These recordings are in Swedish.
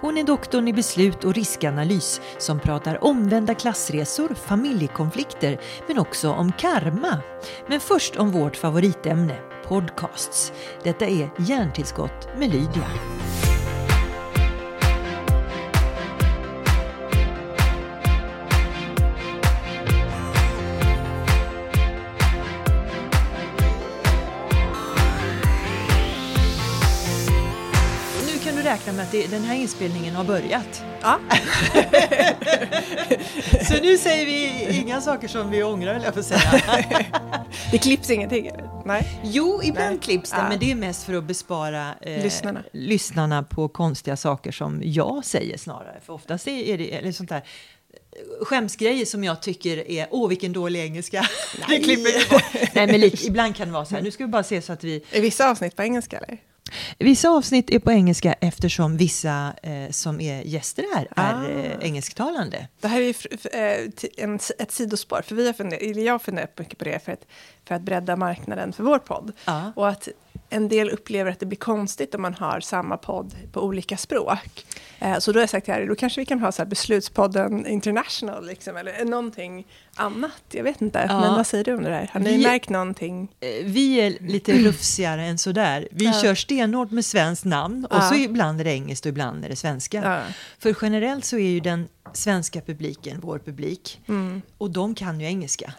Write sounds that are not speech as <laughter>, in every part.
Hon är doktorn i beslut och riskanalys som pratar omvända klassresor, familjekonflikter men också om karma. Men först om vårt favoritämne, podcasts. Detta är Hjärntillskott med Lydia. Att det, den här inspelningen har börjat. Ja. <laughs> Så nu säger vi inga saker som vi ångrar, eller jag får säga. <laughs> Det klipps ingenting? eller? Nej. Jo, ibland Nej. klipps det, Ja. men det är mest för att bespara eh, Lyssnarna. lyssnarna på konstiga saker som jag säger snarare. För oftast är det eller sånt där eh, skämsgrejer som jag tycker är, åh vilken dålig engelska. <laughs> det klipper vi bort. Nej, men lite, ibland kan det vara så här, nu ska vi bara se så att vi... Är vissa avsnitt på engelska eller? Vissa avsnitt är på engelska eftersom vissa eh, som är gäster här är Ah. eh, engelsktalande. Det här är ju eh, en, ett sidospår, för vi har eller jag har funderat mycket på det för att, för att bredda marknaden för vår podd. Ja. Och att en del upplever att det blir konstigt om man har samma podd på olika språk. Eh, så då har jag sagt till Harry, då kanske vi kan ha så här beslutspodden international, liksom, eller någonting annat. Jag vet inte, Ja. men vad säger du om det där? Har ni Vi- märkt någonting? Eh, Vi är lite rufsigare än sådär. Vi Ja. kör stenhårt med svenskt namn och Ja. så ibland är det engelskt och ibland är det svenska. För generellt så är ju den svenska publiken vår publik Mm. och de kan ju engelska.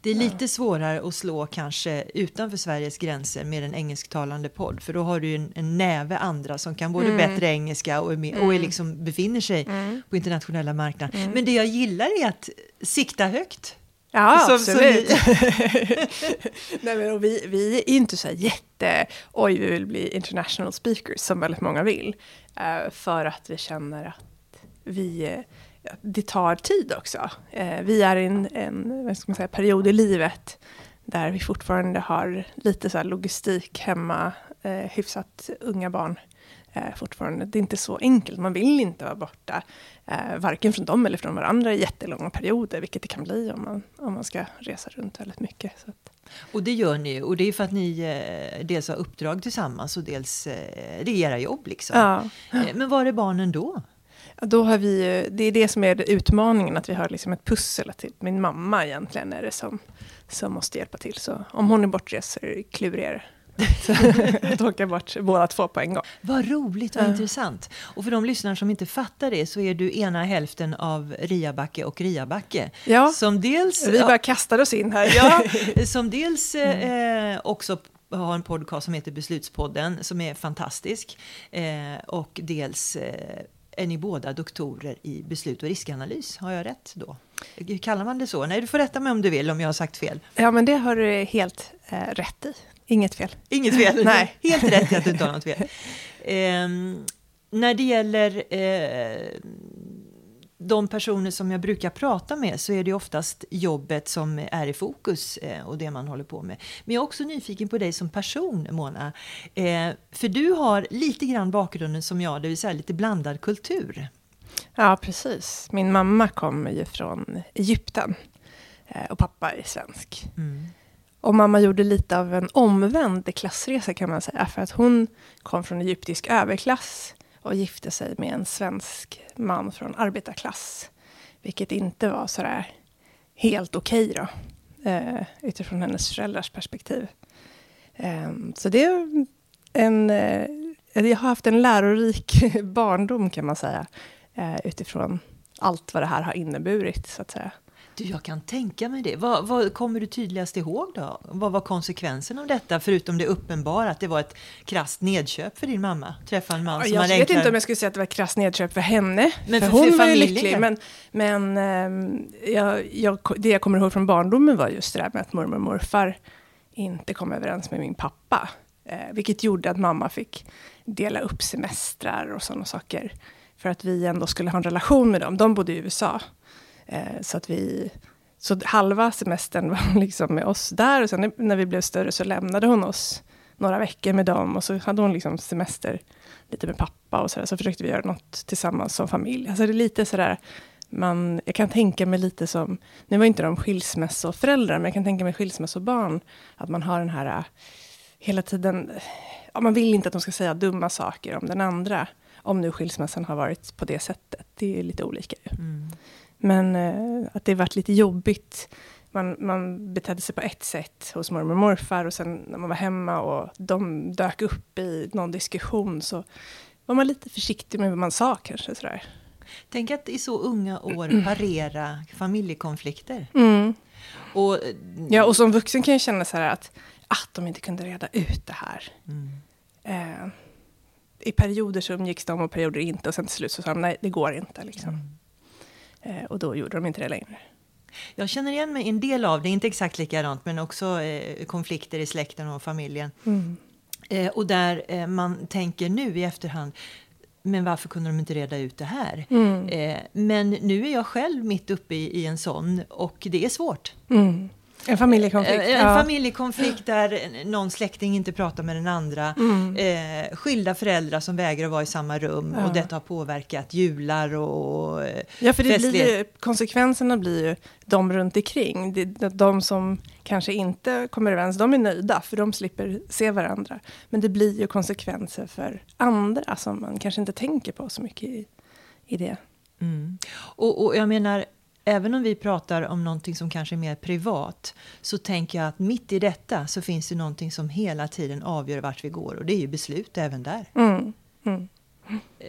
Det är lite svårare att slå kanske utanför Sveriges gränser med en engelsktalande podd för då har du ju en, en näve andra som kan både bättre engelska och, är med, och är liksom, befinner sig på internationella marknader. Men det jag gillar är att sikta högt. Ja, Som- som absolut. <laughs> Nej, men och vi, vi är inte så här jätte, oj, vi vill bli international speakers som väldigt många vill. Eh, för att vi känner att vi, det tar tid också. Eh, vi är i en, en vad ska man säga, period i livet där vi fortfarande har lite så logistik hemma, eh, hyfsat unga barn. Eh, fortfarande. Det är inte så enkelt, man vill inte vara borta, eh, varken från dem eller från varandra i jättelånga perioder, vilket det kan bli om man, om man ska resa runt väldigt mycket. Så att, Och det gör ni och det är för att ni eh, dels har uppdrag tillsammans och dels eh, det är era jobb liksom. ja. Eh, Men var är barnen då? Då har vi, det är det som är utmaningen, att vi har liksom ett pussel. Att det- min mamma egentligen är det som, som måste hjälpa till. Så om hon är bortrest så är det klurigare. Att åka bort båda två på en gång. Vad roligt, vad Ja. intressant. Och för de lyssnare som inte fattar det så är du ena hälften av Riabacke och Riabacke. Ja, Som dels, vi bara kastade oss in här. ja, <laughs> som dels eh, också har en podcast som heter Beslutspodden som är fantastisk. Eh, och dels eh, är ni båda doktorer i beslut och riskanalys. Har jag rätt då? Kallar man det så? Nej, du får rätta mig om du vill om jag har sagt fel. Ja, men det har du helt eh, rätt i. Inget fel. Inget fel. <laughs> Nej. <laughs> Helt rätt i att du inte har något fel. <laughs> Ehm, när det gäller eh, de personer som jag brukar prata med så är det oftast jobbet som är i fokus eh, och det man håller på med. Men jag är också nyfiken på dig som person, Mona. Eh, för du har lite grann bakgrunden som jag, det vill säga lite blandad kultur. Ja, precis. Min mamma kommer ju från Egypten. Eh, och pappa är svensk. Mm. Och mamma gjorde lite av en omvänd klassresa kan man säga. För att hon kom från egyptisk överklass och gifte sig med en svensk man från arbetarklass. Vilket inte var sådär helt okej då. Eh, utifrån hennes föräldrars perspektiv. Eh, så det är en... Eh, jag har haft en lärorik <laughs> barndom kan man säga. Eh, utifrån allt vad det här har inneburit så att säga. Du, jag kan tänka mig det. Vad, vad kommer du tydligast ihåg då? Vad var konsekvensen av detta? Förutom det uppenbara att det var ett krasst nedköp för din mamma. Träffa en man som jag vet enklare... inte om jag skulle säga att det var ett krasst nedköp för henne. Men för för- hon för var ju lycklig. Men, men ehm, jag, jag, det jag kommer ihåg från barndomen var just det där med att mormor och morfar inte kom överens med min pappa. Eh, vilket gjorde att mamma fick dela upp semestrar och sådana saker. För att vi ändå skulle ha en relation med dem. De bodde i USA. Eh, så att vi... Så halva semestern <laughs> var liksom med oss där och sen när vi blev större så lämnade hon oss några veckor med dem och så hade hon liksom semester lite med pappa och sådär. Så försökte vi göra något tillsammans som familj. Alltså det är lite sådär, man, jag kan tänka mig lite som, nu var inte de skilsmässoföräldrar, men jag kan tänka mig skilsmässobarn. Att man har den här äh, hela tiden, ja, man vill inte att de ska säga dumma saker om den andra. Om nu skilsmässan har varit på det sättet. Det är lite olika ju. Mm. Men eh, att det varit lite jobbigt. Man, man betedde sig på ett sätt hos mormor och morfar och sen när man var hemma och de dök upp i någon diskussion så var man lite försiktig med vad man sa kanske. Sådär. Tänk att i så unga år parera familjekonflikter. Mm. Och, ja, och som vuxen kan jag känna så här att, att de inte kunde reda ut det här. Mm. Eh, I perioder så umgicks de och perioder inte och sen till slut så sa de nej, det går inte. Liksom. Mm. Eh, och då gjorde de inte det längre. Jag känner igen mig en del av det, inte exakt likadant, men också eh, konflikter i släkten och familjen. Mm. Eh, och där eh, man tänker nu i efterhand, men varför kunde de inte reda ut det här? Mm. Eh, men nu är jag själv mitt uppe i, i en sån och det är svårt. Mm. En familjekonflikt. En, en ja. familjekonflikt där någon släkting inte pratar med den andra. Mm. Eh, skilda föräldrar som vägrar vara i samma rum ja. och detta har påverkat jular och Ja, för det blir ju, konsekvenserna blir ju de runt omkring. De, de som kanske inte kommer överens, de är nöjda för de slipper se varandra. Men det blir ju konsekvenser för andra som man kanske inte tänker på så mycket i, i det. Mm. Och, och jag menar, även om vi pratar om någonting som kanske är mer privat så tänker jag att mitt i detta så finns det någonting som hela tiden avgör vart vi går och det är ju beslut även där. Mm. Mm. Eh,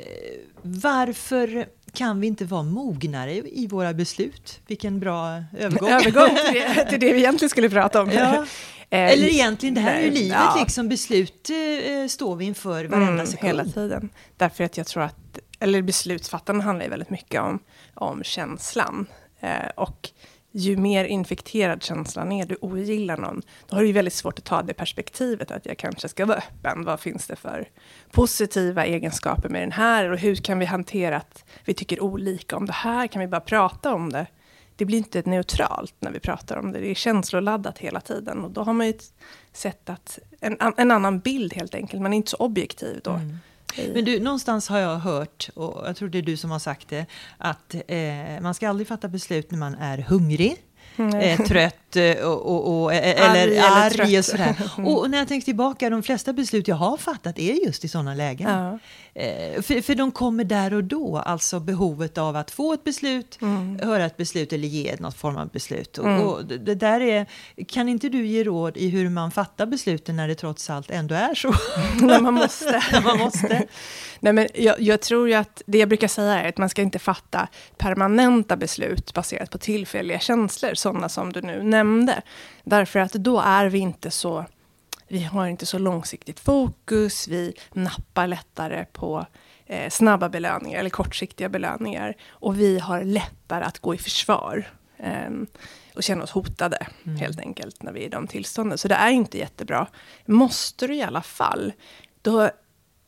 varför kan vi inte vara mognare i våra beslut? Vilken bra övergång! <laughs> övergång till, det, till det vi <laughs> egentligen skulle prata om. Ja. <laughs> Eh, Eller egentligen, det här är ju livet, ja. liksom, beslut eh, står vi inför varenda mm, sekund. Hela tiden. Därför att jag tror att, eller beslutsfattande handlar ju väldigt mycket om, om känslan. Eh, och ju mer infekterad känslan är, du ogillar någon, då har du väldigt svårt att ta det perspektivet att jag kanske ska vara öppen. Vad finns det för positiva egenskaper med den här? Och hur kan vi hantera att vi tycker olika om det här? Kan vi bara prata om det? Det blir inte neutralt när vi pratar om det. Det är känsloladdat hela tiden. Och då har man ju ett sätt att, en, en annan bild helt enkelt. Man är inte så objektiv då. Mm. Men du, någonstans har jag hört, och jag tror det är du som har sagt det, att eh, man ska aldrig fatta beslut när man är hungrig. Mm. Eh, trött eh, och, och, och, eh, eller arg, arg och sådär. Och, när jag tänker tillbaka, de flesta beslut jag har fattat är just i sådana lägen. Ja. Eh, för, för de kommer där och då, alltså behovet av att få ett beslut, mm. höra ett beslut eller ge något form av beslut. Mm. Och, det där är, kan inte du ge råd i hur man fattar besluten när det trots allt ändå är så? <laughs> när man måste. <laughs> när man måste. Nej, men jag, jag, tror ju att det jag brukar säga är att man ska inte fatta permanenta beslut baserat på tillfälliga känslor, sådana som du nu nämnde. Därför att då är vi inte så vi har inte så långsiktigt fokus, vi nappar lättare på eh, snabba belöningar eller kortsiktiga belöningar. Och vi har lättare att gå i försvar eh, och känna oss hotade, mm. helt enkelt, när vi är i de tillstånden. Så det är inte jättebra. Måste du i alla fall, då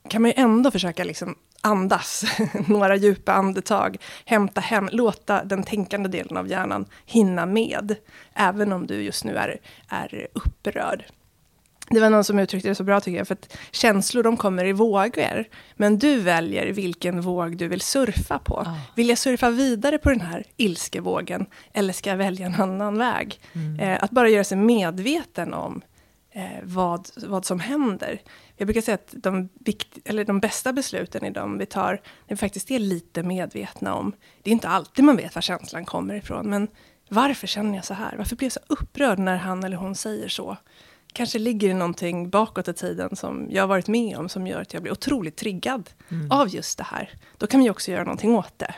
kan man ju ändå försöka liksom andas, <laughs> några djupa andetag, hämta hem, låta den tänkande delen av hjärnan hinna med, även om du just nu är, är upprörd. Det var någon som uttryckte det så bra tycker jag, för att känslor de kommer i vågor. Men du väljer vilken våg du vill surfa på. Oh. Vill jag surfa vidare på den här ilskevågen, eller ska jag välja en annan väg? Mm. Eh, att bara göra sig medveten om eh, vad, vad som händer. Jag brukar säga att de, vikt, eller de bästa besluten är de vi tar, när vi faktiskt är lite medvetna om. Det är inte alltid man vet var känslan kommer ifrån, men varför känner jag så här? Varför blir jag så upprörd när han eller hon säger så? kanske ligger det någonting bakåt i tiden som jag har varit med om som gör att jag blir otroligt triggad mm. av just det här. Då kan vi också göra någonting åt det.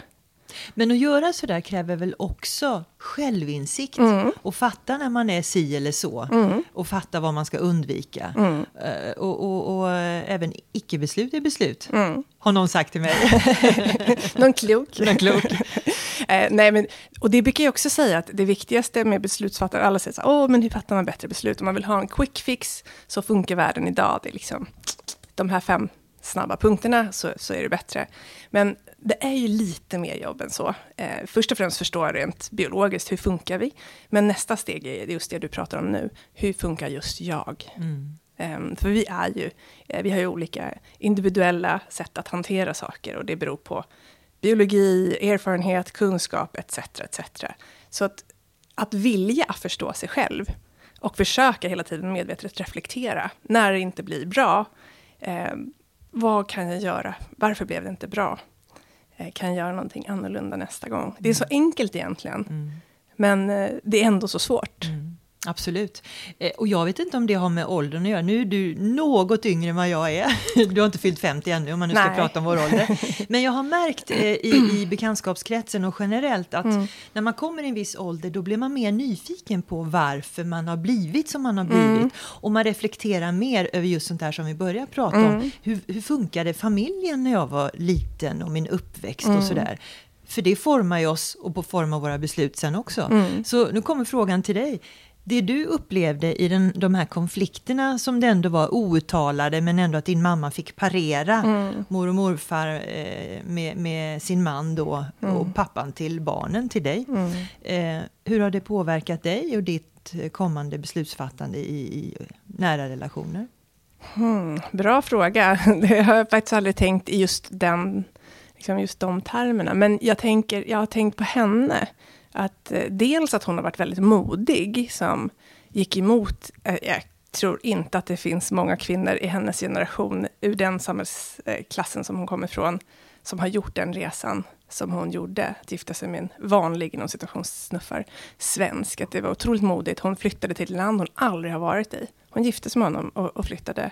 Men att göra så där kräver väl också självinsikt mm. och fatta när man är si eller så mm. och fatta vad man ska undvika. Mm. Uh, och, och, och uh, även icke-beslut är beslut, mm. har någon sagt till mig. <laughs> någon klok. <laughs> någon klok. uh, <laughs> nej, men, och det brukar jag också säga att det viktigaste med beslutsfattare, alla säger så åh, men hur fattar man bättre beslut? Om man vill ha en quick fix så funkar världen idag. Det är liksom de här fem snabba punkterna så, så är det bättre. Men det är ju lite mer jobb än så. Eh, först och främst förstå rent biologiskt, hur funkar vi? Men nästa steg är just det du pratar om nu. Hur funkar just jag? Mm. Um, för vi är ju, eh, vi har ju olika individuella sätt att hantera saker och det beror på biologi, erfarenhet, kunskap etc. etc. Så att, att vilja förstå sig själv, Och försöka hela tiden medvetet reflektera. När det inte blir bra, eh, vad kan jag göra? Varför blev det inte bra? Eh, kan göra någonting annorlunda nästa gång? Det är så mm. enkelt egentligen. Mm. Men eh, det är ändå så svårt. Mm. Absolut. Eh, och jag vet inte om det har med åldern att göra. Nu är du något yngre än vad jag är. <laughs> Du har inte fyllt 50 ännu om man nu ska Nej. prata om vår ålder. <laughs> Men jag har märkt eh, i, i <clears throat> bekantskapskretsen och generellt att mm. när man kommer i en viss ålder då blir man mer nyfiken på varför man har blivit som man har blivit. Mm. Och man reflekterar mer över just sånt där som vi börjar prata mm. om. Hur, hur funkade familjen när jag var liten och min uppväxt och mm. sådär. För det formar ju oss och formar våra beslut sen också. Mm. Så nu kommer frågan till dig det du upplevde i den, de här konflikterna som det ändå var outtalade men ändå att din mamma fick parera mm. mor och morfar eh, med, med, sin man då mm. och pappan till barnen till dig. Mm. Eh, hur har det påverkat dig och ditt kommande beslutsfattande i, i nära relationer? Hmm, bra fråga. <laughs> Det har jag faktiskt aldrig tänkt i just den liksom just de termerna. Men jag, tänker, jag har tänkt på henne att eh, dels att hon har varit väldigt modig som gick emot, eh, jag tror inte att det finns många kvinnor i hennes generation ur den samhällsklassen som hon kommer ifrån, som har gjort den resan som hon gjorde, att gifta sig med en vanlig, inom situationssnuffar, svensk. Att det var otroligt modigt. Hon flyttade till ett land hon aldrig har varit i. Hon gifte sig med honom och, och flyttade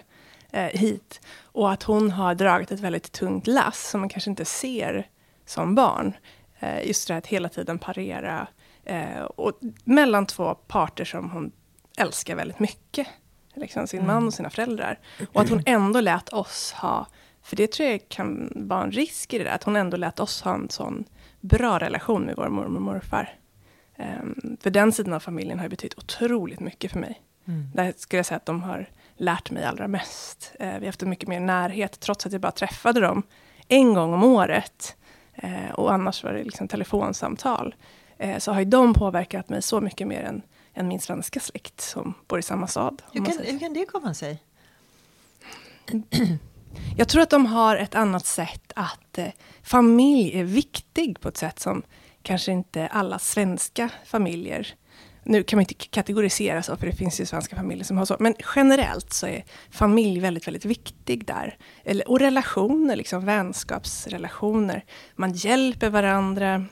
eh, hit. Och att hon har dragit ett väldigt tungt lass som man kanske inte ser som barn. Eh, just det här att hela tiden parera. Eh, och mellan två parter som hon älskar väldigt mycket. Liksom sin mm. man och sina föräldrar. Och att hon ändå lät oss ha, för det tror jag kan vara en risk i det där, att hon ändå lät oss ha en sån bra relation med vår mormor och morfar. Um, för den sidan av familjen har betytt otroligt mycket för mig. Mm. Där skulle jag säga att de har lärt mig allra mest. Uh, vi har haft mycket mer närhet, trots att jag bara träffade dem en gång om året. Eh, och annars var det liksom telefonsamtal. Eh, så har ju de påverkat mig så mycket mer än, än min svenska släkt som bor i samma stad. Hur kan, hur kan det komma sig? <clears throat> Jag tror att de har ett annat sätt att eh, familj är viktig på ett sätt som kanske inte alla svenska familjer nu kan man inte kategorisera så, för det finns ju svenska familjer som har så. Men generellt så är familj väldigt, väldigt viktig där. Eller, och relationer, liksom vänskapsrelationer. Man hjälper varandra.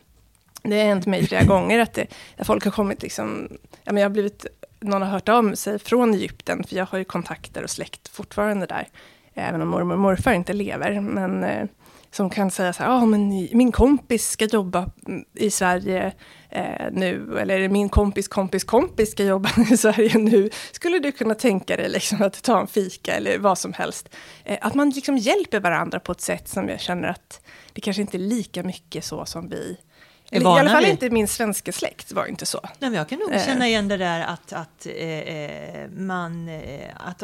Det har hänt mig flera gånger att, det, att folk har kommit liksom... Ja, men jag har blivit, någon har hört om sig från Egypten, för jag har ju kontakter och släkt fortfarande där. Även om mormor och morfar inte lever. Men eh, som kan säga så här, ah, men min kompis ska jobba i Sverige eh, nu, eller min kompis kompis kompis ska jobba <laughs> i Sverige nu. Skulle du kunna tänka dig liksom att ta en fika eller vad som helst? Eh, att man liksom hjälper varandra på ett sätt som jag känner att det kanske inte är lika mycket så som vi eller, I alla fall inte min svenska släkt var inte så. Nej, jag kan nog känna igen det där att, att eh, eh man... Eh, att,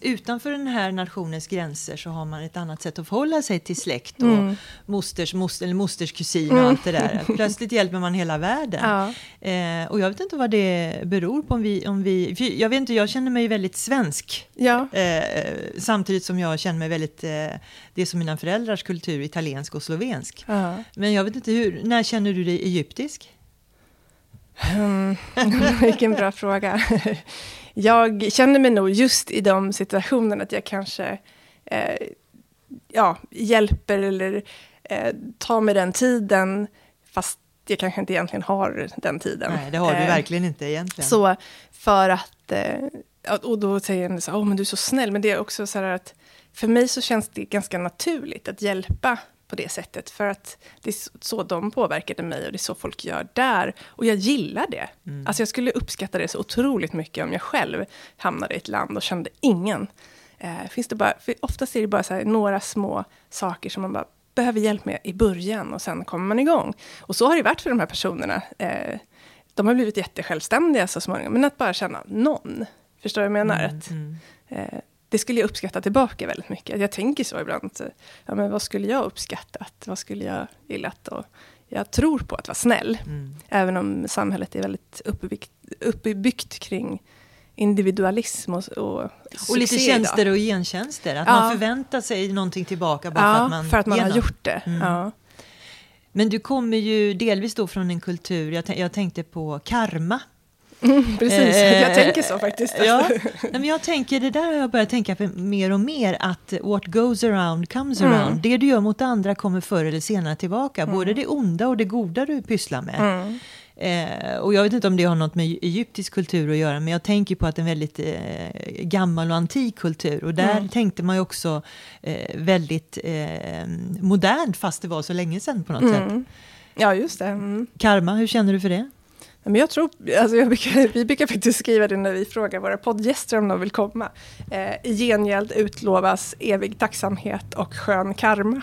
utanför den här nationens gränser så har man ett annat sätt att förhålla sig till släkt och mm. mosters, moster, eller mosters kusin och mm. allt det där. <laughs> Plötsligt hjälper man hela världen. Ja. Eh, och jag vet inte vad det beror på om vi... Om vi jag vet inte, jag känner mig väldigt svensk. Ja. Eh, samtidigt som jag känner mig väldigt... Det är som mina föräldrars kultur, italiensk och slovensk. Ja. Men jag vet inte, hur, när känner du dig egyptisk? Mm, <laughs> vilken bra fråga. jag känner mig nog just i de situationerna att jag kanske eh, ja, hjälper eller eh, tar mig den tiden, fast jag kanske inte egentligen har den tiden. Nej, det har du eh, verkligen inte egentligen. Så för att, eh, och då säger en så åh men du är så snäll, men det är också så här att för mig så känns det ganska naturligt att hjälpa på det sättet. För att det är så de påverkade mig och det är så folk gör där. Och jag gillar det. Mm. Alltså jag skulle uppskatta det så otroligt mycket om jag själv hamnade i ett land och kände ingen. Eh, finns det bara, för oftast är det bara så några små saker som man bara behöver hjälp med i början och sen kommer man igång. Och så har det varit för de här personerna. Eh, de har blivit jättesjälvständiga så småningom, men att bara känna någon. Förstår du vad jag menar? Mm, mm. Eh, det skulle jag uppskatta tillbaka väldigt mycket. Jag tänker så ibland. Ja, men vad skulle jag uppskattat? Vad skulle jag gillat? Och jag tror på att vara snäll. Mm. Även om samhället är väldigt uppbyggt, uppbyggt kring individualism och, och, och lite tjänster idag. och gentjänster. Att ja. man förväntar sig någonting tillbaka bara ja, för att man, för att man har gjort det. Mm. Ja. Men du kommer ju delvis då från en kultur, jag, jag tänkte på karma Mm, <laughs> precis, eh, jag tänker så faktiskt. Ja, men jag tänker, det där har jag börjat tänka mer och mer, att what goes around comes mm. around. Det du gör mot andra kommer förr eller senare tillbaka, mm. både det onda och det goda du pysslar med. Mm. Eh, och jag vet inte om det har något med egyptisk kultur att göra, men jag tänker på att det är en väldigt eh, gammal och antik kultur. Och där mm. tänkte man ju också eh, väldigt eh, modernt, fast det var så länge sedan på något mm. sätt. Ja, just det. Mm. Karma, hur känner du för det? Men jag tror, alltså jag brukar, <laughs> vi brukar faktiskt skriva det när vi frågar våra poddgäster om de vill komma. Eh, I gengäld utlovas evig tacksamhet och skön karma. <laughs>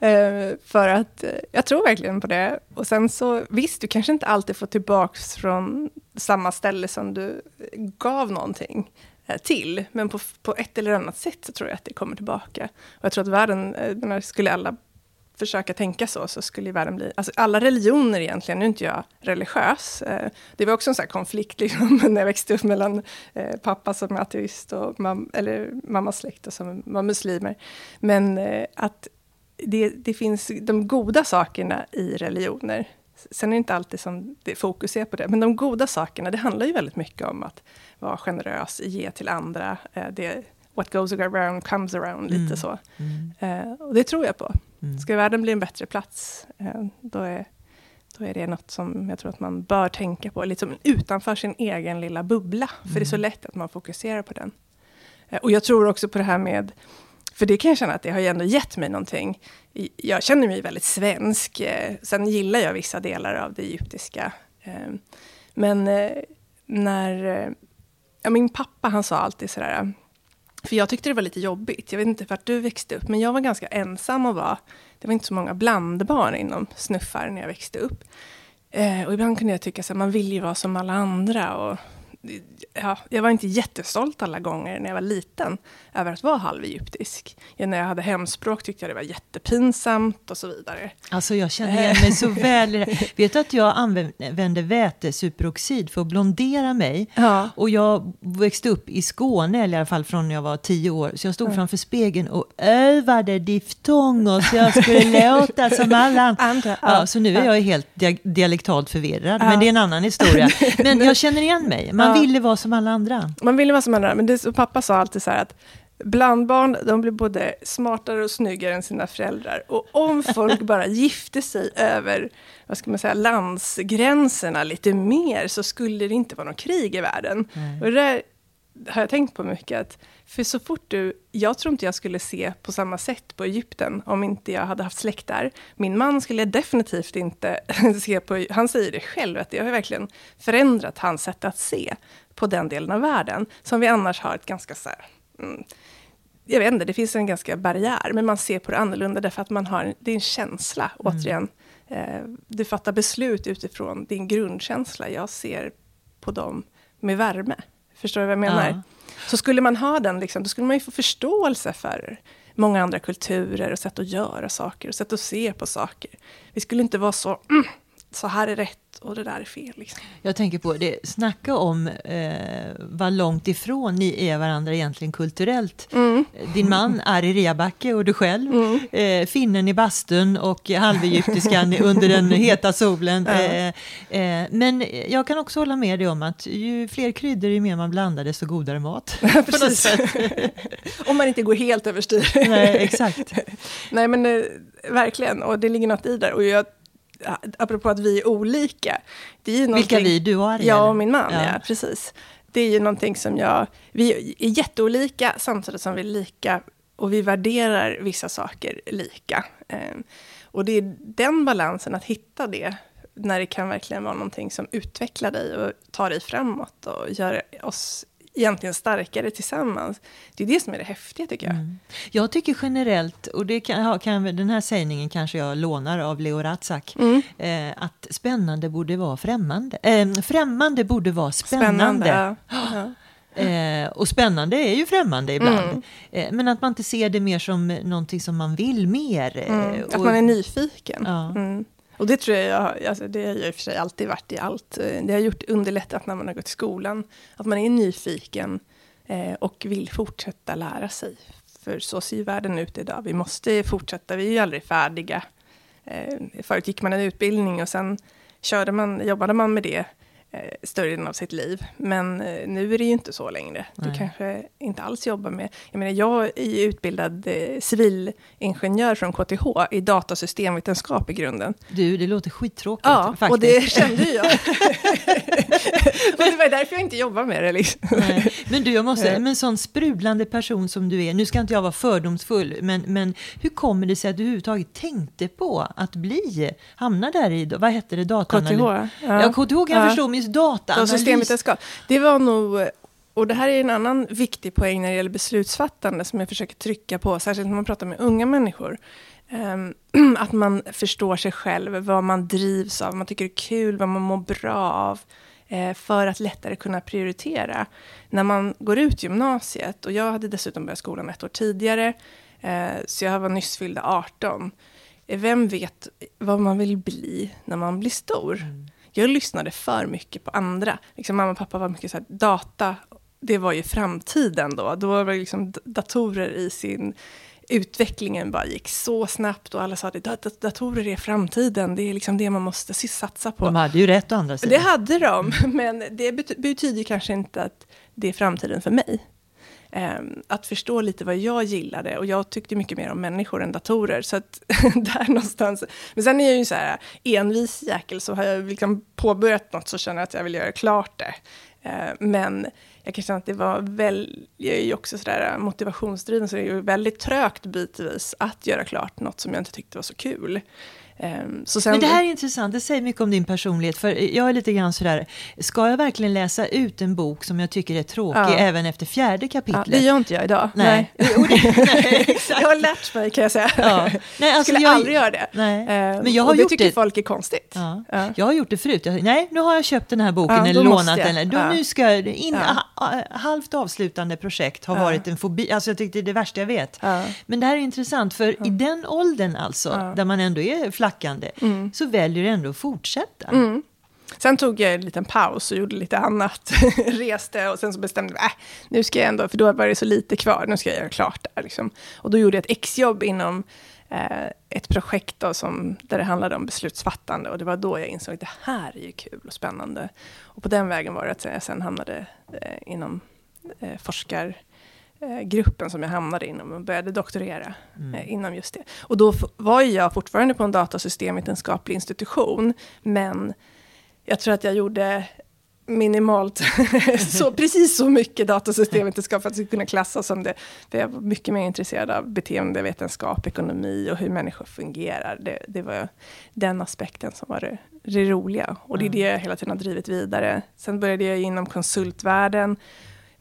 eh, för att eh, jag tror verkligen på det. Och sen så, visst, du kanske inte alltid får tillbaks från samma ställe som du gav någonting eh, till, men på, på ett eller annat sätt så tror jag att det kommer tillbaka. Och jag tror att världen, eh, skulle alla försöka tänka så, så skulle världen bli... Alltså alla religioner egentligen, nu är inte jag religiös. Eh, det var också en sån konflikt <laughs> liksom, när jag växte upp mellan eh, pappa som är ateist och mam, eller mammas släkt som var muslimer. Men eh, att det, det finns de goda sakerna i religioner. Sen är det inte alltid som det fokus är på det, men de goda sakerna, det handlar ju väldigt mycket om att vara generös, ge till andra. Eh, det, what goes around comes around, lite mm. så. Mm. och det tror jag på. Mm. Ska världen bli en bättre plats, eh, då är, då är det något som jag tror att man bör tänka på, liksom utanför sin egen lilla bubbla. För det är så mm. lätt att man fokuserar på den. Eh, och jag tror också på det här med för det kan jag känna att det har ju ändå gett mig någonting. Jag känner mig väldigt svensk. Eh, sen gillar jag vissa delar av det egyptiska. Men när... Ja, min pappa han sa alltid sådär, för jag tyckte det var lite jobbigt. Jag vet inte vart du växte upp, men jag var ganska ensam och var... Det var inte så många blandbarn inom snuffar när jag växte upp. Eh, och ibland kunde jag tycka att man vill ju vara som alla andra. Och ja, jag var inte jättestolt alla gånger när jag var liten över att vara halvegyptisk. Ja, när jag hade hemspråk tyckte jag det var jättepinsamt och så vidare. Alltså jag känner igen mig så väl <laughs> Vet du att jag använde vätesuperoxid för att blondera mig? Ja. Och jag växte upp i Skåne, eller i alla fall från när jag var tio år. Så jag stod ja. framför spegeln och övade diftonger så jag skulle <laughs> låta som alla andra. Ja, så nu är jag helt dialektalt förvirrad, men det är en annan historia. <laughs> Men jag känner igen mig. Man ville vara som alla andra. Man ville vara som alla andra, men det, pappa sa alltid så här att blandbarn, de blir både smartare och snyggare än sina föräldrar. Och om folk <laughs> bara gifte sig över, vad ska man säga, landsgränserna lite mer, så skulle det inte vara något krig i världen. Mm. Och det där har jag tänkt på mycket, att för så fort du... Jag tror inte jag skulle se på samma sätt på Egypten om inte jag hade haft släkt där. Min man skulle definitivt inte <laughs> se på... Han säger det själv, att det har verkligen förändrat hans sätt att se på den delen av världen, som vi annars har ett ganska så här, mm, jag vet inte, det finns en ganska barriär, men man ser på det annorlunda därför att man har, det är en känsla, mm. återigen. Eh, du fattar beslut utifrån din grundkänsla. Jag ser på dem med värme. Förstår du vad jag menar? Ja. Så skulle man ha den, liksom, då skulle man ju få förståelse för många andra kulturer och sätt att göra saker och sätt att se på saker. Vi skulle inte vara så, mm, <clears throat> så här är rätt och det där är fel. Liksom. Jag tänker på det, snacka om eh, vad långt ifrån ni är varandra egentligen kulturellt. Mm. Din man är i Rebacke och du själv, mm. eh, finnen i bastun och halvegyptiskan under den heta solen. Ja. Eh, men jag kan också hålla med dig om att ju fler kryddor, ju mer man blandar, desto godare mat. <laughs> Precis. <laughs> om man inte går helt överstyr. Nej, exakt. <laughs> Nej, men eh, verkligen, och det ligger något i det. Och jag apropå att vi är olika. Det är ju Vilka vi? Du och Ariel? Jag och min man, ja. ja. precis. Det är ju någonting som jag... Vi är jätteolika samtidigt som vi är lika. Och vi värderar vissa saker lika. Eh, och det är den balansen, att hitta det, när det kan verkligen vara någonting som utvecklar dig och tar dig framåt och gör oss egentligen starkare tillsammans. Det är det som är det häftiga tycker jag. Mm. Jag tycker generellt, och det kan, kan, den här sägningen kanske jag lånar av Leo Ratzak, mm. eh, att spännande borde vara främmande. Eh, främmande borde vara spännande. spännande <gasps> ja. Eh, och spännande är ju främmande ibland. Mm. Eh, men att man inte ser det mer som någonting som man vill mer. Eh, mm. Att man är nyfiken. Ja. Mm. Och det tror jag, alltså det har jag i och för sig alltid varit i allt. Det har gjort underlättat när man har gått i skolan. Att man är nyfiken eh, och vill fortsätta lära sig. För så ser ju världen ut idag. Vi måste fortsätta, vi är ju aldrig färdiga. Eh, förut gick man en utbildning och sen körde man, jobbade man med det större delen av sitt liv. Men eh, nu är det ju inte så längre. Nej. Du kanske inte alls jobbar med... Jag menar, jag är utbildad eh, civilingenjör från KTH i datasystemvetenskap i grunden. Du, det låter skittråkigt. Ja, faktiskt. och det kände jag. <laughs> och det var därför jag inte jobbar med det. Liksom. Men du, jag måste, med en sån sprudlande person som du är, nu ska inte jag vara fördomsfull, men, men hur kommer det sig att du överhuvudtaget tänkte på att bli, hamna där i, vad hette det, datan? KTH. Ja, ja KTH kan jag ja. förstå, men just dataanalys. Systemvetenskap. Det var nog, och det här är en annan viktig poäng när det gäller beslutsfattande som jag försöker trycka på, särskilt när man pratar med unga människor. Um, <clears throat> att man förstår sig själv, vad man drivs av, vad man tycker är kul, vad man mår bra av. Eh, för att lättare kunna prioritera. När man går ut gymnasiet, och jag hade dessutom börjat skolan ett år tidigare, eh, så jag var nyss fyllda 18. Eh, vem vet vad man vill bli när man blir stor? Mm. Jag lyssnade för mycket på andra. Liksom mamma och pappa var mycket så här, data, det var ju framtiden då. Då var det liksom datorer i sin utvecklingen bara gick så snabbt och alla sa att datorer är framtiden, det är liksom det man måste satsa på. De hade ju rätt å andra sidan. Det hade de, <laughs> men det betyder kanske inte att det är framtiden för mig. Ehm, att förstå lite vad jag gillade, och jag tyckte mycket mer om människor än datorer, så att <laughs> där någonstans. Men sen är jag ju så här envis jäkel, så har jag liksom påbörjat något så känner jag att jag vill göra klart det. Ehm, men jag kan känna att det var väl, jag är ju också sådär äh, motivationsdriven, så det är ju väldigt trögt bitvis att göra klart något som jag inte tyckte var så kul. Ehm, sen, Men det här är intressant, det säger mycket om din personlighet. För jag är lite grann sådär, ska jag verkligen läsa ut en bok som jag tycker är tråkig ja. även efter fjärde kapitlet? Ja, det gör inte jag idag. Nej. nej. <laughs> <laughs> <laughs> jag har lärt mig kan jag säga. Ja. Nej, alltså, Skulle jag, aldrig göra det. Nej. Uh, Men jag har och det tycker det. folk är konstigt. Ja. ja. Jag har gjort det förut. Jag, nej, nu har jag köpt den här boken eller lånat den. Då, Nu ska jag, in, ha, halvt avslutande projekt har varit en fobi. Alltså jag tyckte det är det värsta jag vet. Men det här är intressant, för i den åldern alltså, där man ändå är flackande, mm. så väljer du ändå att fortsätta. Mm. Sen tog jag en liten paus och gjorde lite annat. <laughs> Reste och sen så bestämde jag, äh, nu ska jag ändå, för då var det så lite kvar, nu ska jag göra klart det liksom. Och då gjorde jag ett exjobb inom eh, ett projekt då som, där det handlade om beslutsfattande. Och det var då jag insåg att det här är ju kul och spännande. Och på den vägen var det att jag sen hamnade eh, inom eh, forskar gruppen som jag hamnade inom och började doktorera mm. Eh, inom just det. Och då var jag fortfarande på en datasystemvetenskaplig institution, men jag tror att jag gjorde minimalt, <laughs> så, <laughs> precis så mycket datasystemvetenskap för att jag skulle kunna klassas som det. För jag var mycket mer intresserad av beteendevetenskap, ekonomi och hur människor fungerar. Det, det var den aspekten som var det, det roliga. Och det är det jag hela tiden har drivit vidare. Sen började jag inom konsultvärlden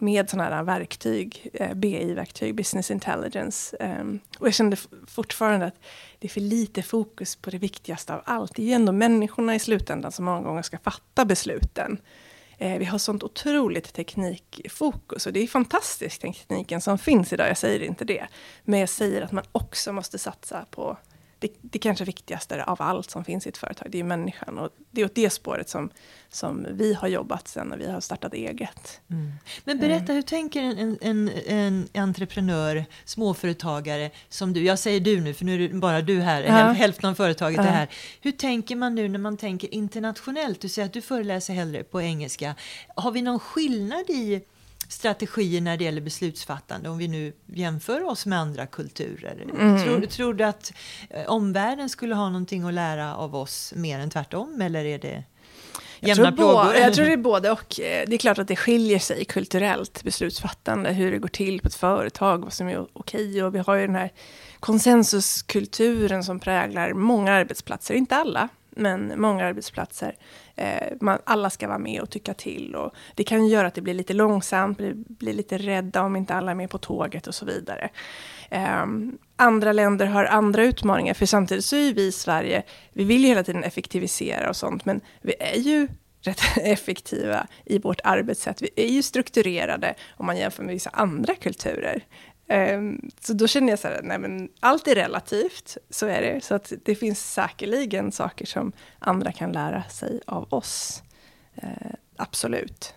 med sådana här verktyg, eh, BI-verktyg, business intelligence. Um, och jag kände fortfarande att det är för lite fokus på det viktigaste av allt. Det är ju ändå människorna i slutändan som många gånger ska fatta besluten. Eh, vi har sånt otroligt teknikfokus och det är fantastiskt tekniken som finns idag, jag säger inte det. Men jag säger att man också måste satsa på det, det kanske viktigaste av allt som finns i ett företag, det är människan. Och det är åt det spåret som, som vi har jobbat sen när vi har startat eget. Mm. Men berätta, mm. hur tänker en, en, en, entreprenör, småföretagare som du? Jag säger du nu, för nu är det bara du här, ja. hälften av företaget ja. är här. Hur tänker man nu när man tänker internationellt? Du säger att du föreläser hellre på engelska. Har vi någon skillnad i strategier när det gäller beslutsfattande om vi nu jämför oss med andra kulturer? Mm. Tror, tror, du att eh, omvärlden skulle ha någonting att lära av oss mer än tvärtom eller är det jag tror, både, jag tror det är både och. Eh, det är klart att det skiljer sig kulturellt, beslutsfattande, hur det går till på ett företag, vad som är okej. Och vi har ju den här konsensuskulturen som präglar många arbetsplatser, inte alla, men många arbetsplatser. Eh, man, alla ska vara med och tycka till. Och det kan göra att det blir lite långsamt, blir, blir lite rädda om inte alla är med på tåget och så vidare. Eh, andra länder har andra utmaningar, för samtidigt så är vi i Sverige, vi vill ju hela tiden effektivisera och sånt, men vi är ju <laughs> rätt effektiva i vårt arbetssätt. Vi är ju strukturerade om man jämför med vissa andra kulturer. Um, så då känner jag så här, nej men allt är relativt, så är det. Så att det finns säkerligen saker som andra kan lära sig av oss. Uh, absolut.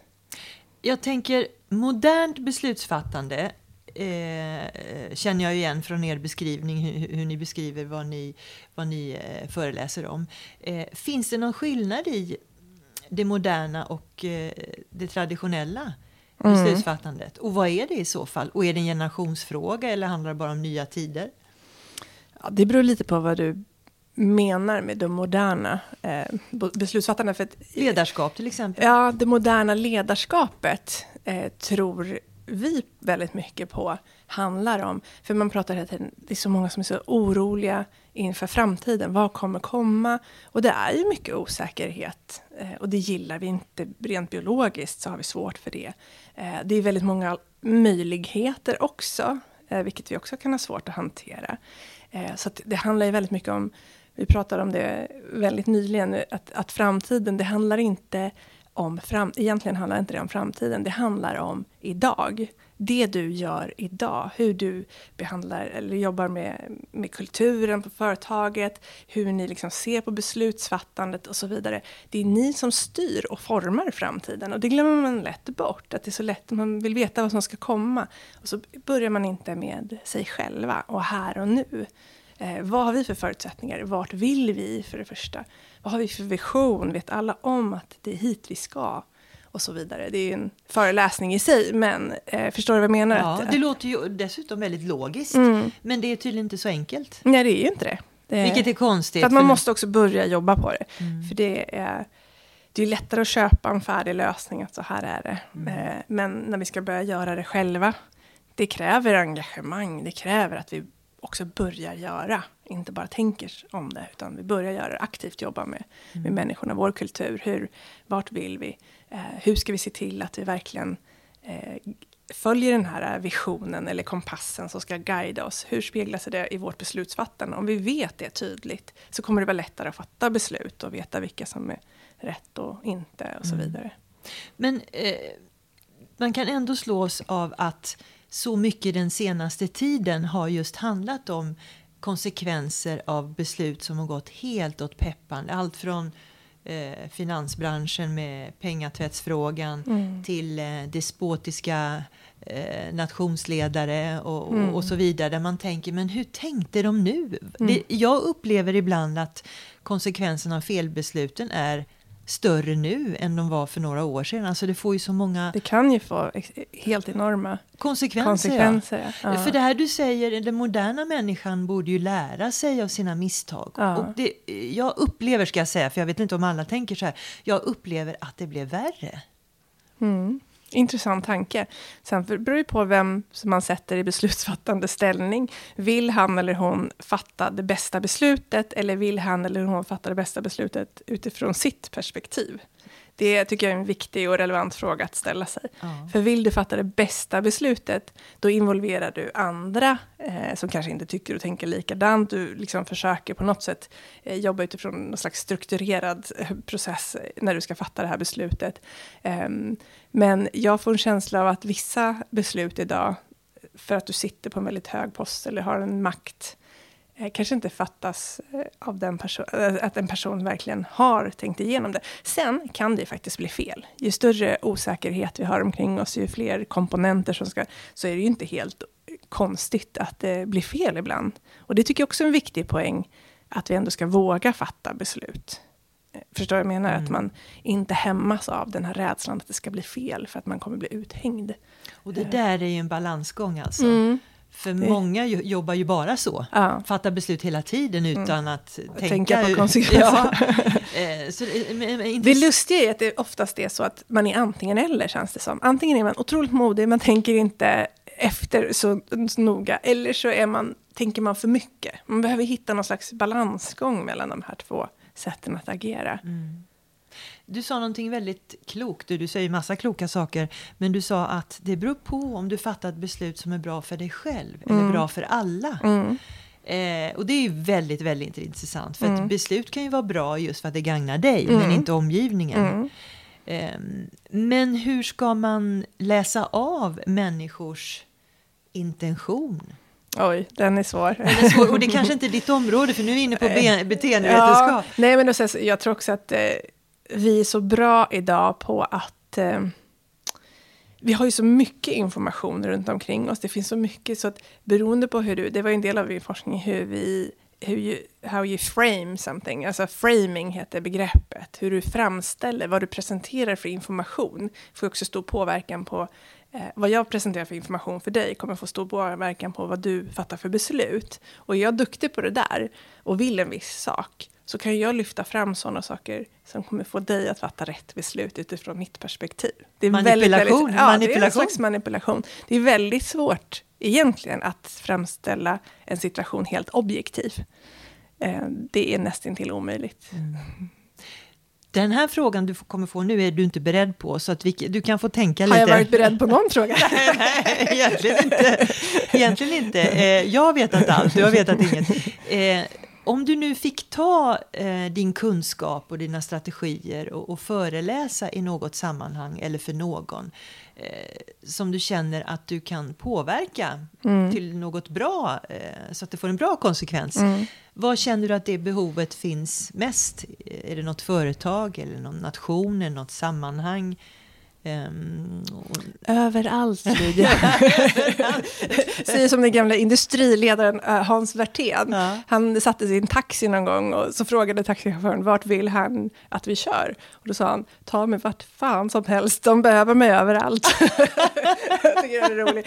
Jag tänker, modernt beslutsfattande eh, känner jag igen från er beskrivning, hur, hur ni beskriver vad ni, vad ni eh, föreläser om. Eh, finns det någon skillnad i det moderna och eh, det traditionella mm. beslutsfattandet? Och vad är det i så fall? Och är det en generationsfråga eller handlar det bara om nya tider? Ja, det beror lite på vad du menar med det moderna eh. För att, Ledarskap till exempel? Ja, det moderna ledarskapet eh, tror vi väldigt mycket på handlar om. För man pratar hela tiden, det är så många som är så oroliga inför framtiden. Vad kommer komma? Och det är ju mycket osäkerhet. Eh, och det gillar vi inte. Rent biologiskt så har vi svårt för det. Eh, det är väldigt många möjligheter också. Eh, vilket vi också kan ha svårt att hantera. Eh, så det handlar ju väldigt mycket om vi pratade om det väldigt nyligen, att, att framtiden, det handlar inte om fram, egentligen handlar inte det om framtiden, det handlar om idag. Det du gör idag, hur du behandlar eller jobbar med, med kulturen på företaget, hur ni liksom ser på beslutsfattandet och så vidare. Det är ni som styr och formar framtiden och det glömmer man lätt bort, att det är så lätt, man vill veta vad som ska komma. Och så börjar man inte med sig själva och här och nu. Eh, vad har vi för förutsättningar? Vart vill vi för det första? Vad har vi för vision? Vet alla om att det är hit vi ska? Och så vidare. Det är ju en föreläsning i sig, men eh, förstår du vad jag menar? Ja, att, det låter ju dessutom väldigt logiskt, mm. men det är tydligen inte så enkelt. Nej, det är ju inte det. det Vilket är konstigt. För att man för... måste också börja jobba på det. Mm. För det är, det är lättare att köpa en färdig lösning, att så här är det. Mm. Eh, men när vi ska börja göra det själva, det kräver engagemang, det kräver att vi också börjar göra, inte bara tänker om det, utan vi börjar göra aktivt jobba med, mm. med människorna, vår kultur, hur, vart vill vi, eh, hur ska vi se till att vi verkligen eh, följer den här visionen eller kompassen som ska guida oss. Hur speglar sig det i vårt beslutsfattande? Om vi vet det tydligt så kommer det vara lättare att fatta beslut och veta vilka som är rätt och inte och så mm. vidare. Men eh, man kan ändå slås av att så mycket den senaste tiden har just handlat om konsekvenser av beslut som har gått helt åt peppan. Allt från eh, finansbranschen med pengatvättsfrågan mm. till eh, despotiska eh, nationsledare och, mm. och, så vidare. Där man tänker, men hur tänkte de nu? Mm. Det, jag upplever ibland att konsekvenserna av felbesluten är större nu än de var för några år sedan. Alltså det får ju så många... Det kan ju få helt enorma konsekvenser. konsekvenser ja. Ja. För det här du säger, den moderna människan borde ju lära sig av sina misstag. Ja. Och det, jag upplever, ska jag säga, för jag vet inte om alla tänker så här, jag upplever att det blev värre. Mm. Intressant tanke. Sen beror det på vem som man sätter i beslutsfattande ställning. Vill han eller hon fatta det bästa beslutet eller vill han eller hon fatta det bästa beslutet utifrån sitt perspektiv? Det tycker jag är en viktig och relevant fråga att ställa sig. Ja. För vill du fatta det bästa beslutet, då involverar du andra eh, som kanske inte tycker och tänker likadant. Du liksom försöker på något sätt eh, jobba utifrån någon slags strukturerad eh, process när du ska fatta det här beslutet. Eh, men jag får en känsla av att vissa beslut idag, för att du sitter på en väldigt hög post eller har en makt, Eh, kanske inte fattas eh, av den eh, att en person verkligen har tänkt igenom det. Sen kan det faktiskt bli fel. Ju större osäkerhet vi har omkring oss, ju fler komponenter som ska, så är det ju inte helt konstigt att det blir fel ibland. Och det tycker jag också är en viktig poäng, att vi ändå ska våga fatta beslut. Förstår vad jag menar? Mm. Att man inte hämmas av den här rädslan att det ska bli fel, för att man kommer bli uthängd. Och det där är ju en balansgång alltså. Mm. För det... många jobbar ju bara så. Ja. Fattar beslut hela tiden mm. utan mm. att tänka, tänka på konsekvenser. Ja. <laughs> Eh, så, men, men, det lustiga är att det oftast är så att man är antingen eller, känns det som. Antingen är man otroligt modig, man tänker inte efter så, så noga. Eller så är man, tänker man för mycket. Man behöver hitta någon slags balansgång mellan de här två sätten att agera. Mm. Du sa någonting väldigt klokt, du säger massa kloka saker, men du sa att det beror på om du fattar ett beslut som är bra för dig själv mm. eller bra för alla. Mm. Eh, och det är ju väldigt, väldigt intressant, för mm. att beslut kan ju vara bra just för att det gagnar dig, men mm. inte omgivningen. Eh, men hur ska man läsa av människors intention? Oj, den är svår. Den är svår. Och det kanske <laughs> inte är ditt område, för nu är vi inne på beteendevetenskap. Ja, nej, men jag tror också att eh, vi är så bra idag på att eh, vi har ju så mycket information runt omkring oss. Det finns så mycket så att beroende på hur du, det var ju en del av min forskning, hur vi hur you, how you frame something, alltså framing heter begreppet, hur du framställer, vad du presenterar för information, får också stor påverkan på eh, vad jag presenterar för information för dig kommer få stor påverkan på vad du fattar för beslut. Och är jag duktig på det där och vill en viss sak, så kan jag lyfta fram sådana saker som kommer få dig att fatta rätt beslut utifrån mitt perspektiv. Det är manipulation. Väldigt, väldigt, ja, manipulation. det är en slags manipulation. Det är väldigt svårt egentligen att framställa en situation helt objektiv. Eh, det är nästan till omöjligt. Mm. Den här frågan du kommer få nu är du inte beredd på, så att vi, du kan få tänka lite. Har jag varit beredd på någon fråga? <laughs> Nej, egentligen inte. Egentligen inte. Eh, jag har vetat allt, du har vetat inget. Om du nu fick ta eh, din kunskap och dina strategier och, och, föreläsa i något sammanhang eller för någon eh, som du känner att du kan påverka mm. till något bra eh, så att det får en bra konsekvens. Mm. Vad känner du att det behovet finns mest? Är det något företag eller någon nation eller något sammanhang? Um, och... Överallt, Lydia. <laughs> <laughs> Säger som den gamla industriledaren uh, Hans Werthén. Ja. Han satte sig i en taxi någon gång och så frågade taxichauffören vart vill han att vi kör? Och då sa han, ta mig vart fan som helst, de behöver mig överallt. <laughs> Jag tycker det är roligt.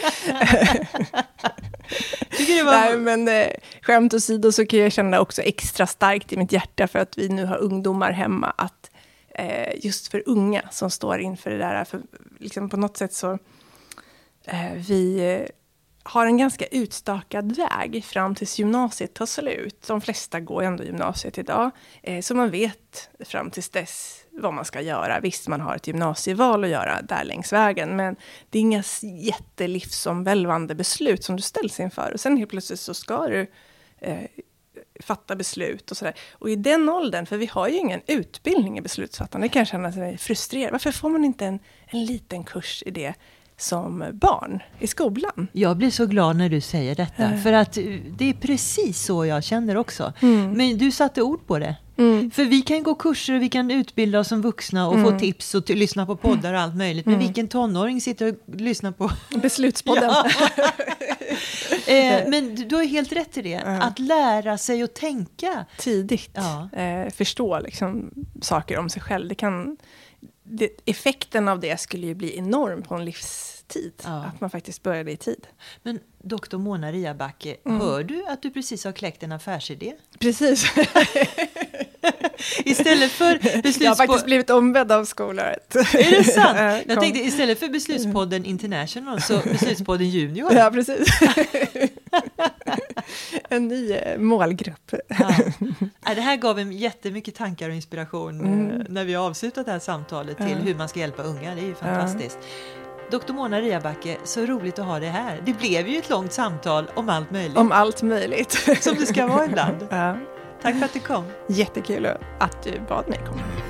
tycker det var... Nej, men eh, skämt åsido så kan jag känna också extra starkt i mitt hjärta för att vi nu har ungdomar hemma, att eh, just för unga som står inför det där. För liksom på något sätt så eh, vi eh, har en ganska utstakad väg fram tills gymnasiet tar slut. De flesta går ändå gymnasiet idag, eh, så man vet fram tills dess vad man ska göra. Visst, man har ett gymnasieval att göra där längs vägen, men det är inga jättelivsomvälvande beslut som du ställs inför. Och sen helt plötsligt så ska du eh, fatta beslut och sådär. Och i den åldern, för vi har ju ingen utbildning i beslutsfattande, det kan jag känna mig frustrerad. Varför får man inte en, en liten kurs i det som barn i skolan? Jag blir så glad när du säger detta, äh. för att det är precis så jag känner också. Mm. Men du satte ord på det. Mm. För vi kan gå kurser och vi kan utbilda oss som vuxna och mm. få tips och lyssna på poddar och allt möjligt. Men mm. vilken tonåring sitter och lyssnar på... <laughs> Beslutspodden. <laughs> <laughs> eh, men du har helt rätt i det. Att lära sig att tänka. Tidigt. Ja. Eh, förstå liksom, saker om sig själv. Det kan, det, effekten av det skulle ju bli enorm på en livstid. Ja. Att man faktiskt började i tid. Men doktor Mona Riabacke, mm. hör du att du precis har kläckt en affärsidé? Precis. <laughs> istället för beslutspodden... <laughs> Jag har faktiskt blivit ombedd av skolåret. Är det sant? <laughs> Jag tänkte istället för beslutspodden International så beslutspodden Junior. Ja, precis. <laughs> en ny eh, målgrupp. Ja. <laughs> Det här gav en jättemycket tankar och inspiration eh, mm. när vi avslutat det här samtalet till hur man ska hjälpa unga. Det är ju fantastiskt. Doktor Mona Riabacke, så roligt att ha dig här. Det blev ju ett långt samtal om allt möjligt. Om allt möjligt. Som det ska vara ibland. <laughs> Ja. Tack för att du kom. Jättekul att du bad mig komma.